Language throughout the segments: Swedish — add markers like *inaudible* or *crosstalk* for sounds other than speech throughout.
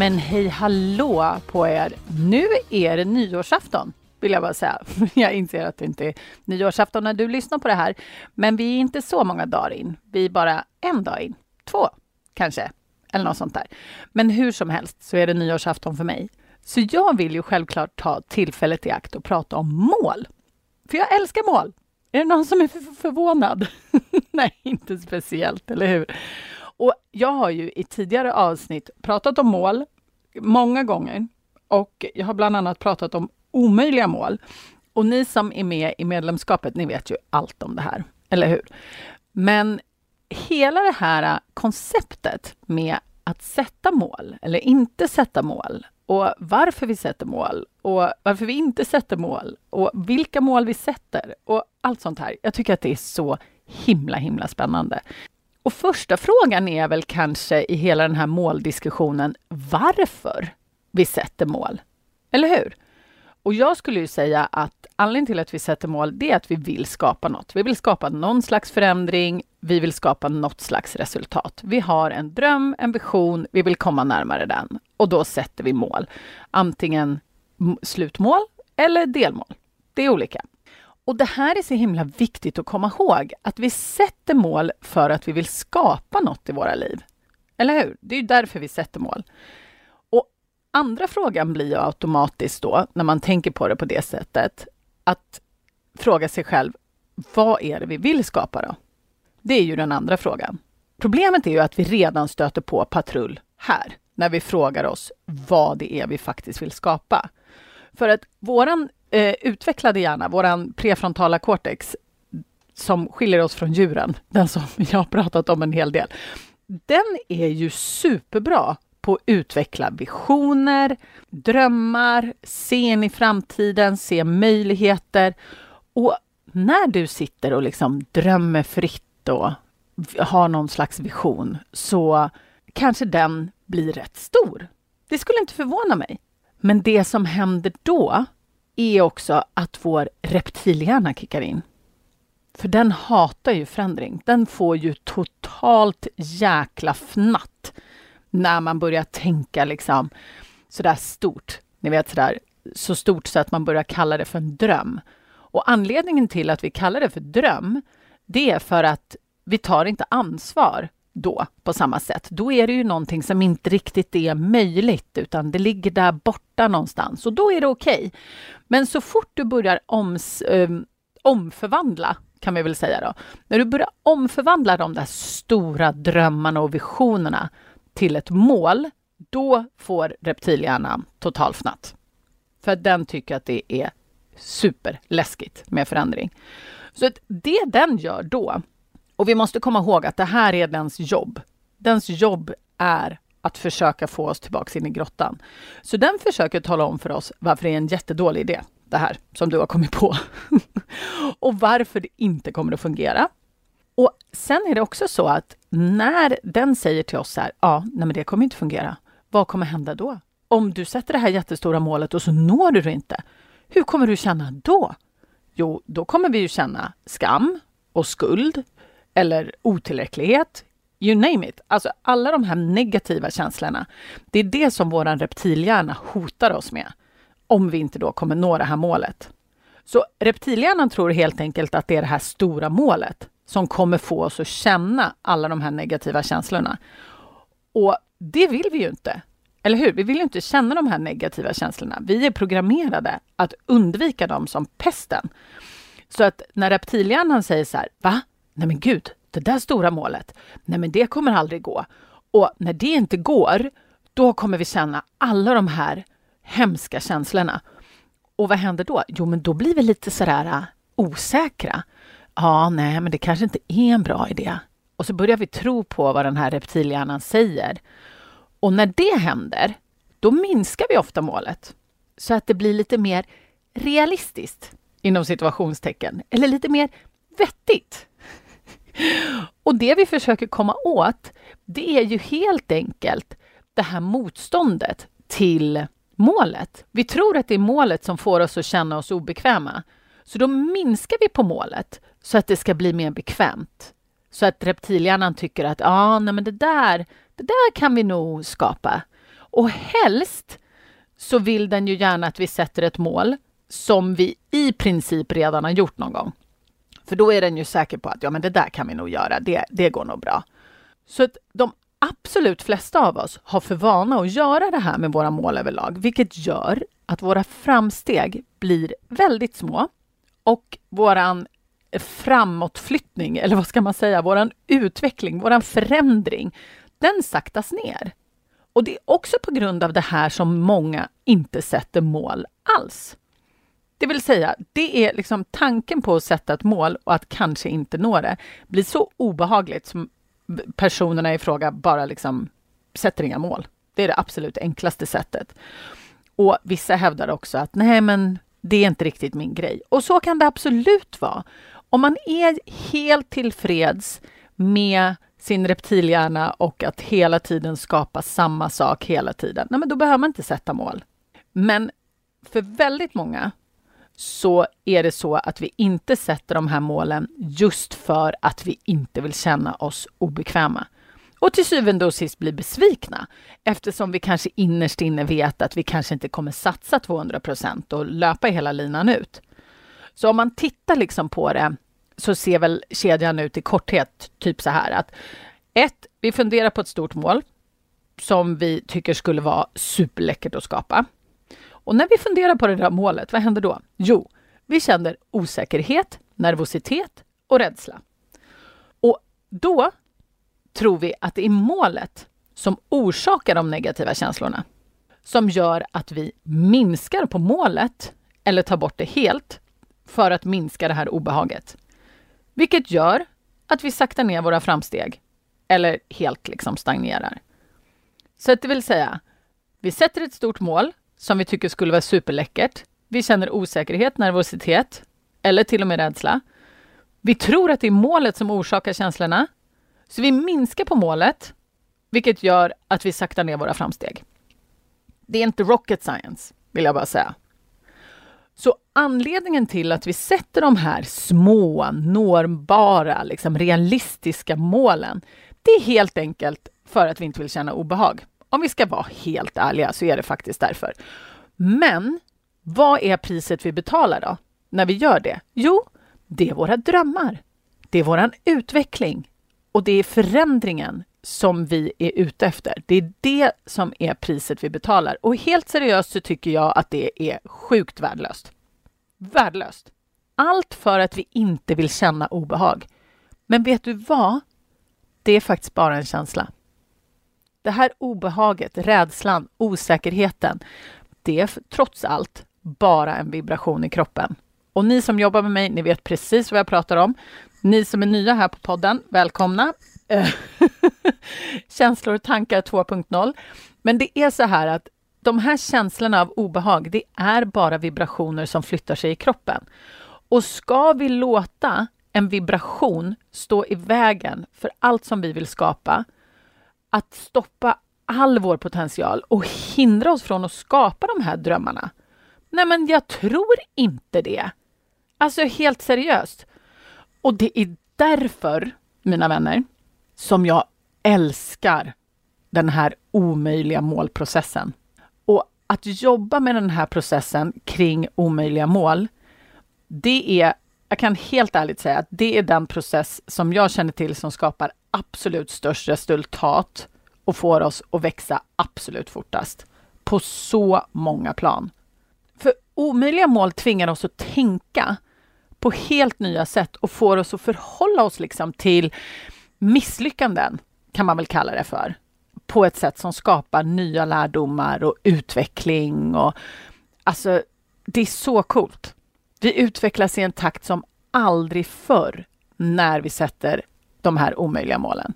Men hej hallå på er! Nu är det nyårsafton, vill jag bara säga. *laughs* Jag inser att det inte är nyårsafton när du lyssnar på det här. Men vi är inte så många dagar in. Vi är bara en dag in. Två, kanske. Eller något sånt där. Men hur som helst så är det nyårsafton för mig. Så jag vill ju självklart ta tillfället i akt och prata om mål. För jag älskar mål. Är det någon som är förvånad? *laughs* Nej, inte speciellt, eller hur? Och jag har ju i tidigare avsnitt pratat om mål många gånger och jag har bland annat pratat om omöjliga mål. Och ni som är med i medlemskapet, ni vet ju allt om det här, eller hur? Men hela det här konceptet med att sätta mål eller inte sätta mål och varför vi sätter mål och varför vi inte sätter mål och vilka mål vi sätter och allt sånt här. Jag tycker att det är så himla, himla spännande. Och första frågan är väl kanske i hela den här måldiskussionen varför vi sätter mål. Eller hur? Och jag skulle ju säga att anledningen till att vi sätter mål, det är att vi vill skapa något. Vi vill skapa någon slags förändring. Vi vill skapa något slags resultat. Vi har en dröm, en vision, vi vill komma närmare den. Och då sätter vi mål. Antingen slutmål eller delmål. Det är olika. Och det här är så himla viktigt att komma ihåg, att vi sätter mål för att vi vill skapa något i våra liv. Eller hur? Det är därför vi sätter mål. Och andra frågan blir ju automatiskt då, när man tänker på det på det sättet, att fråga sig själv, vad är det vi vill skapa då? Det är ju den andra frågan. Problemet är ju att vi redan stöter på patrull här, när vi frågar oss vad det är vi faktiskt vill skapa. För att våran eh, utvecklade hjärna, våran prefrontala cortex, som skiljer oss från djuren, den som *laughs* jag har pratat om en hel del, den är ju superbra på att utveckla visioner, drömmar, se in i framtiden, se möjligheter. Och när du sitter och liksom drömmer fritt och har någon slags vision så kanske den blir rätt stor. Det skulle inte förvåna mig. Men det som händer då är också att vår reptilhjärna kickar in. För den hatar ju förändring. Den får ju totalt jäkla fnatt när man börjar tänka liksom sådär stort. Ni vet sådär så stort så att man börjar kalla det för en dröm. Och anledningen till att vi kallar det för dröm, det är för att vi tar inte ansvar då på samma sätt. Då är det ju någonting som inte riktigt är möjligt utan det ligger där borta någonstans och då är det okej. Okay. Men så fort du börjar oms, um, omförvandla kan vi väl säga då. När du börjar omförvandla de där stora drömmarna och visionerna till ett mål, då får reptilhjärnan totalfnatt. För den tycker att det är superläskigt med förändring. Så det den gör då, och vi måste komma ihåg att det här är dens jobb. Dens jobb är att försöka få oss tillbaka in i grottan. Så den försöker tala om för oss varför det är en jättedålig idé, det här som du har kommit på. *laughs* och varför det inte kommer att fungera. Och sen är det också så att när den säger till oss så här, ja, nej men det kommer inte fungera. Vad kommer hända då? Om du sätter det här jättestora målet och så når du det inte. Hur kommer du känna då? Jo, då kommer vi ju känna skam och skuld eller otillräcklighet. You name it. Alltså alla de här negativa känslorna. Det är det som vår reptilhjärna hotar oss med. Om vi inte då kommer nå det här målet. Så reptilhjärnan tror helt enkelt att det är det här stora målet som kommer få oss att känna alla de här negativa känslorna. Och det vill vi ju inte. Eller hur? Vi vill ju inte känna de här negativa känslorna. Vi är programmerade att undvika dem som pesten. Så att när reptilhjärnan säger så här, va? Nej men gud, det där stora målet, nej men det kommer aldrig gå. Och när det inte går, då kommer vi känna alla de här hemska känslorna. Och vad händer då? Jo, men då blir vi lite sådär äh, osäkra. Ja, nej, men det kanske inte är en bra idé. Och så börjar vi tro på vad den här reptilhjärnan säger. Och när det händer, då minskar vi ofta målet så att det blir lite mer realistiskt inom situationstecken eller lite mer vettigt. Och det vi försöker komma åt, det är ju helt enkelt det här motståndet till målet. Vi tror att det är målet som får oss att känna oss obekväma. Så då minskar vi på målet så att det ska bli mer bekvämt. Så att reptilhjärnan tycker att ah, nej, men det, där, det där kan vi nog skapa. Och helst så vill den ju gärna att vi sätter ett mål som vi i princip redan har gjort någon gång. För då är den ju säker på att ja, men det där kan vi nog göra, det, det går nog bra. Så att de absolut flesta av oss har för vana att göra det här med våra mål överlag, vilket gör att våra framsteg blir väldigt små och våran framåtflyttning, eller vad ska man säga, våran utveckling, våran förändring, den saktas ner. Och det är också på grund av det här som många inte sätter mål alls. Det vill säga, det är liksom tanken på att sätta ett mål och att kanske inte nå det blir så obehagligt som personerna i fråga bara liksom sätter inga mål. Det är det absolut enklaste sättet. Och vissa hävdar också att nej, men det är inte riktigt min grej. Och så kan det absolut vara. Om man är helt tillfreds med sin reptilhjärna och att hela tiden skapa samma sak hela tiden, nej, men då behöver man inte sätta mål. Men för väldigt många så är det så att vi inte sätter de här målen just för att vi inte vill känna oss obekväma. Och till syvende och sist bli besvikna eftersom vi kanske innerst inne vet att vi kanske inte kommer satsa 200 procent och löpa hela linan ut. Så om man tittar liksom på det så ser väl kedjan ut i korthet typ så här att ett, vi funderar på ett stort mål som vi tycker skulle vara superläckert att skapa. Och när vi funderar på det där målet, vad händer då? Jo, vi känner osäkerhet, nervositet och rädsla. Och då tror vi att det är målet som orsakar de negativa känslorna som gör att vi minskar på målet eller tar bort det helt för att minska det här obehaget. Vilket gör att vi saktar ner våra framsteg eller helt liksom stagnerar. Så att det vill säga, vi sätter ett stort mål som vi tycker skulle vara superläckert. Vi känner osäkerhet, nervositet eller till och med rädsla. Vi tror att det är målet som orsakar känslorna, så vi minskar på målet, vilket gör att vi saktar ner våra framsteg. Det är inte rocket science, vill jag bara säga. Så anledningen till att vi sätter de här små, nåbara, liksom realistiska målen, det är helt enkelt för att vi inte vill känna obehag. Om vi ska vara helt ärliga så är det faktiskt därför. Men vad är priset vi betalar då, när vi gör det? Jo, det är våra drömmar. Det är våran utveckling och det är förändringen som vi är ute efter. Det är det som är priset vi betalar. Och helt seriöst så tycker jag att det är sjukt värdelöst. Värdelöst. Allt för att vi inte vill känna obehag. Men vet du vad? Det är faktiskt bara en känsla. Det här obehaget, rädslan, osäkerheten, det är trots allt bara en vibration i kroppen. Och ni som jobbar med mig, ni vet precis vad jag pratar om. Ni som är nya här på podden, välkomna! Eh, *laughs* känslor och tankar 2.0. Men det är så här att de här känslorna av obehag, det är bara vibrationer som flyttar sig i kroppen. Och ska vi låta en vibration stå i vägen för allt som vi vill skapa, att stoppa all vår potential och hindra oss från att skapa de här drömmarna? Nej, men jag tror inte det. Alltså helt seriöst. Och det är därför, mina vänner, som jag älskar den här omöjliga målprocessen. Och att jobba med den här processen kring omöjliga mål, det är, jag kan helt ärligt säga att det är den process som jag känner till som skapar absolut störst resultat och får oss att växa absolut fortast. På så många plan. För omöjliga mål tvingar oss att tänka på helt nya sätt och får oss att förhålla oss liksom till misslyckanden, kan man väl kalla det för, på ett sätt som skapar nya lärdomar och utveckling. Och, alltså, det är så coolt. Vi utvecklas i en takt som aldrig förr när vi sätter de här omöjliga målen.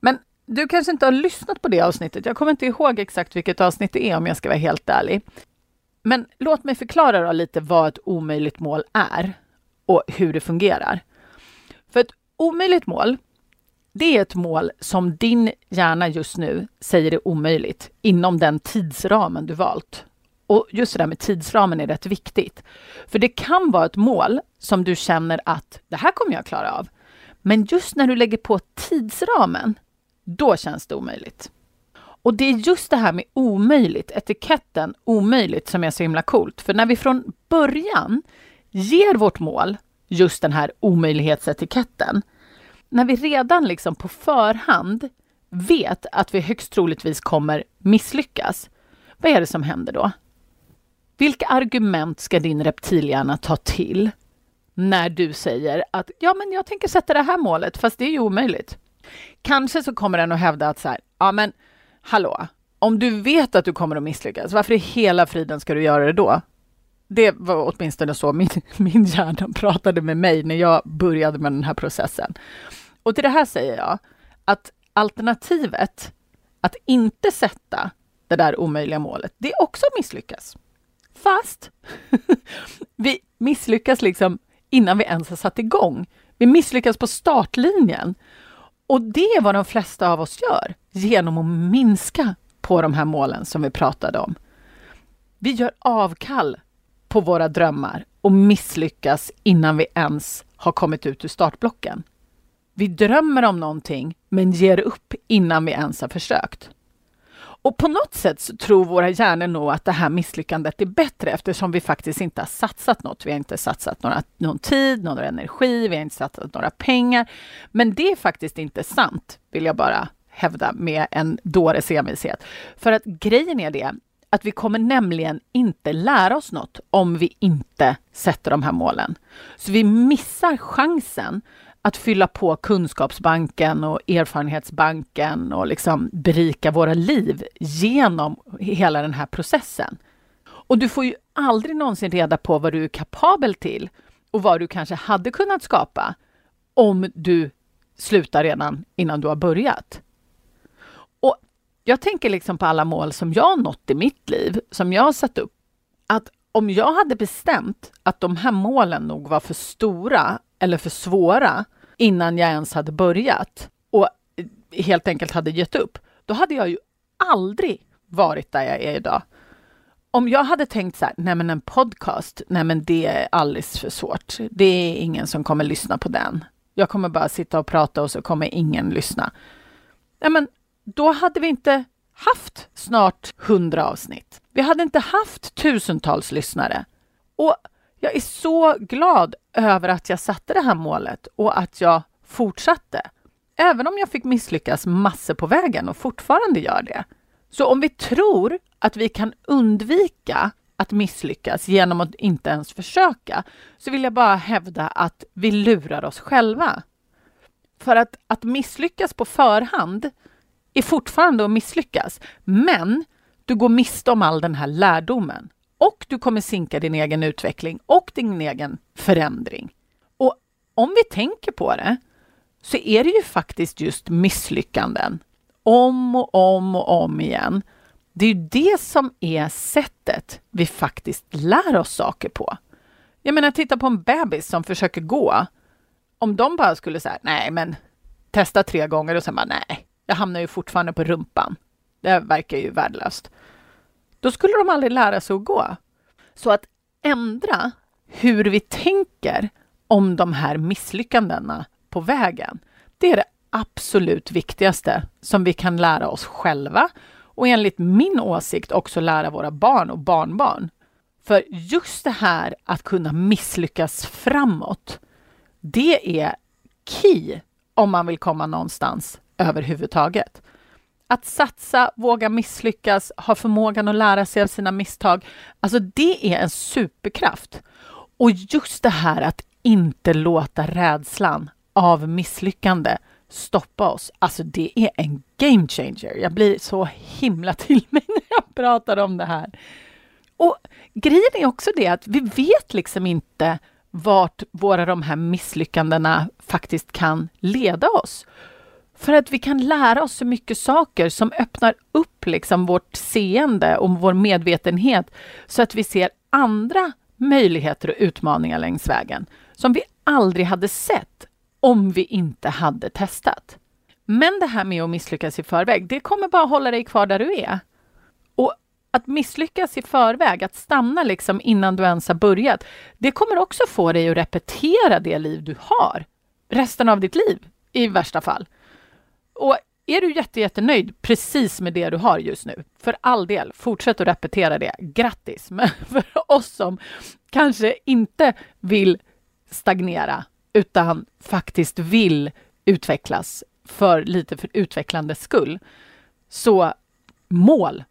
Men du kanske inte har lyssnat på det avsnittet. Jag kommer inte ihåg exakt vilket avsnitt det är om jag ska vara helt ärlig. Men låt mig förklara då lite vad ett omöjligt mål är och hur det fungerar. För ett omöjligt mål, det är ett mål som din hjärna just nu säger är omöjligt inom den tidsramen du valt. Och just det där med tidsramen är rätt viktigt. För det kan vara ett mål som du känner att det här kommer jag klara av. Men just när du lägger på tidsramen, då känns det omöjligt. Och det är just det här med omöjligt, etiketten omöjligt, som är så himla coolt. För när vi från början ger vårt mål just den här omöjlighetsetiketten, när vi redan liksom på förhand vet att vi högst troligtvis kommer misslyckas, vad är det som händer då? Vilka argument ska din reptilhjärna ta till när du säger att ja, men jag tänker sätta det här målet, fast det är ju omöjligt. Kanske så kommer den att hävda att så här, ja, men hallå, om du vet att du kommer att misslyckas, varför i hela friden ska du göra det då? Det var åtminstone så min, *laughs* min hjärna pratade med mig när jag började med den här processen. Och till det här säger jag att alternativet att inte sätta det där omöjliga målet, det är också misslyckas. Fast *laughs* vi misslyckas liksom innan vi ens har satt igång. Vi misslyckas på startlinjen. Och det är vad de flesta av oss gör genom att minska på de här målen som vi pratade om. Vi gör avkall på våra drömmar och misslyckas innan vi ens har kommit ut ur startblocken. Vi drömmer om någonting men ger upp innan vi ens har försökt. Och på något sätt så tror våra hjärnor nog att det här misslyckandet är bättre eftersom vi faktiskt inte har satsat något. Vi har inte satsat några, någon tid, någon energi, vi har inte satsat några pengar. Men det är faktiskt inte sant, vill jag bara hävda med en dåres envishet. För att grejen är det att vi kommer nämligen inte lära oss något om vi inte sätter de här målen. Så vi missar chansen att fylla på kunskapsbanken och erfarenhetsbanken och liksom berika våra liv genom hela den här processen. Och du får ju aldrig någonsin reda på vad du är kapabel till och vad du kanske hade kunnat skapa om du slutar redan innan du har börjat. Och jag tänker liksom på alla mål som jag har nått i mitt liv, som jag har satt upp. Att om jag hade bestämt att de här målen nog var för stora eller för svåra innan jag ens hade börjat och helt enkelt hade gett upp, då hade jag ju aldrig varit där jag är idag. Om jag hade tänkt så här, nej men en podcast, nej men det är alldeles för svårt. Det är ingen som kommer lyssna på den. Jag kommer bara sitta och prata och så kommer ingen lyssna. Nej men då hade vi inte haft snart hundra avsnitt. Vi hade inte haft tusentals lyssnare. Och jag är så glad över att jag satte det här målet och att jag fortsatte. Även om jag fick misslyckas massor på vägen och fortfarande gör det. Så om vi tror att vi kan undvika att misslyckas genom att inte ens försöka, så vill jag bara hävda att vi lurar oss själva. För att, att misslyckas på förhand är fortfarande att misslyckas, men du går miste om all den här lärdomen och du kommer sinka din egen utveckling och din egen förändring. Och om vi tänker på det så är det ju faktiskt just misslyckanden om och om och om igen. Det är ju det som är sättet vi faktiskt lär oss saker på. Jag menar, titta på en bebis som försöker gå. Om de bara skulle säga nej, men testa tre gånger och sen bara nej, jag hamnar ju fortfarande på rumpan. Det verkar ju värdelöst då skulle de aldrig lära sig att gå. Så att ändra hur vi tänker om de här misslyckandena på vägen, det är det absolut viktigaste som vi kan lära oss själva och enligt min åsikt också lära våra barn och barnbarn. För just det här att kunna misslyckas framåt, det är key om man vill komma någonstans överhuvudtaget. Att satsa, våga misslyckas, ha förmågan att lära sig av sina misstag. Alltså det är en superkraft. Och just det här att inte låta rädslan av misslyckande stoppa oss. Alltså det är en game changer. Jag blir så himla till *laughs* mig när jag pratar om det här. Och grejen är också det att vi vet liksom inte vart våra de här misslyckandena faktiskt kan leda oss. För att vi kan lära oss så mycket saker som öppnar upp liksom vårt seende och vår medvetenhet så att vi ser andra möjligheter och utmaningar längs vägen som vi aldrig hade sett om vi inte hade testat. Men det här med att misslyckas i förväg, det kommer bara hålla dig kvar där du är. Och att misslyckas i förväg, att stanna liksom innan du ens har börjat, det kommer också få dig att repetera det liv du har resten av ditt liv i värsta fall. Och är du jätte, jättenöjd precis med det du har just nu, för all del, fortsätt att repetera det. Grattis! *laughs* Men för oss som kanske inte vill stagnera, utan faktiskt vill utvecklas för lite för utvecklandets skull, så mål.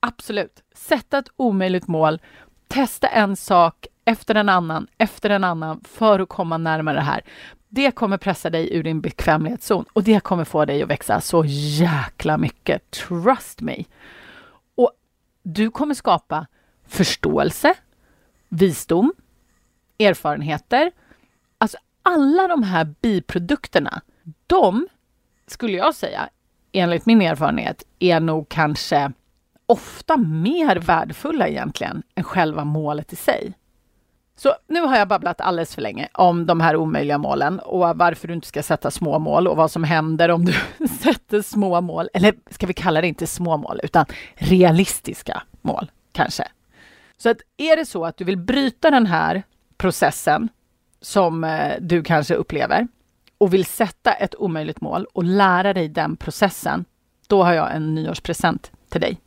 Absolut. Sätta ett omöjligt mål. Testa en sak efter en annan, efter en annan för att komma närmare det här. Det kommer pressa dig ur din bekvämlighetszon och det kommer få dig att växa så jäkla mycket. Trust me! Och du kommer skapa förståelse, visdom, erfarenheter. Alltså alla de här biprodukterna, de skulle jag säga, enligt min erfarenhet, är nog kanske ofta mer värdefulla egentligen än själva målet i sig. Så nu har jag babblat alldeles för länge om de här omöjliga målen och varför du inte ska sätta små mål och vad som händer om du *laughs* sätter små mål. Eller ska vi kalla det inte små mål, utan realistiska mål kanske. Så att är det så att du vill bryta den här processen som eh, du kanske upplever och vill sätta ett omöjligt mål och lära dig den processen, då har jag en nyårspresent till dig.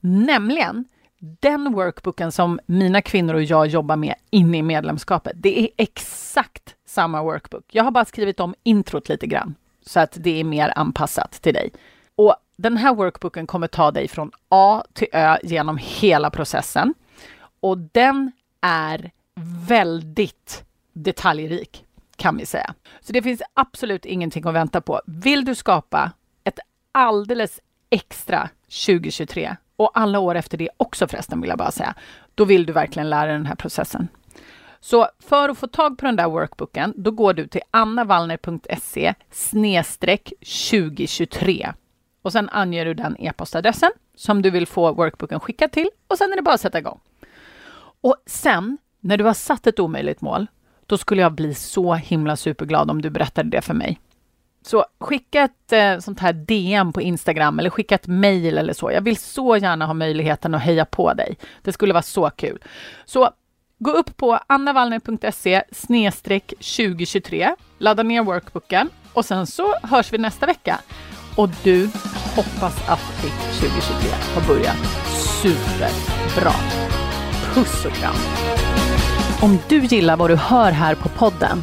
Nämligen den workbooken som mina kvinnor och jag jobbar med inne i medlemskapet, det är exakt samma workbook. Jag har bara skrivit om introt lite grann så att det är mer anpassat till dig. Och den här workbooken kommer ta dig från A till Ö genom hela processen. Och den är väldigt detaljrik kan vi säga. Så det finns absolut ingenting att vänta på. Vill du skapa ett alldeles extra 2023 och alla år efter det också förresten vill jag bara säga, då vill du verkligen lära dig den här processen. Så för att få tag på den där workbooken, då går du till annavallner.se snedstreck 2023 och sen anger du den e-postadressen som du vill få workbooken skickad till och sen är det bara att sätta igång. Och sen när du har satt ett omöjligt mål, då skulle jag bli så himla superglad om du berättade det för mig. Så skicka ett eh, sånt här DM på Instagram eller skicka ett mejl eller så. Jag vill så gärna ha möjligheten att heja på dig. Det skulle vara så kul. Så gå upp på annavallner.se 2023, ladda ner workbooken och sen så hörs vi nästa vecka. Och du, hoppas att ditt 2023 har börjat superbra. Puss och kram! Om du gillar vad du hör här på podden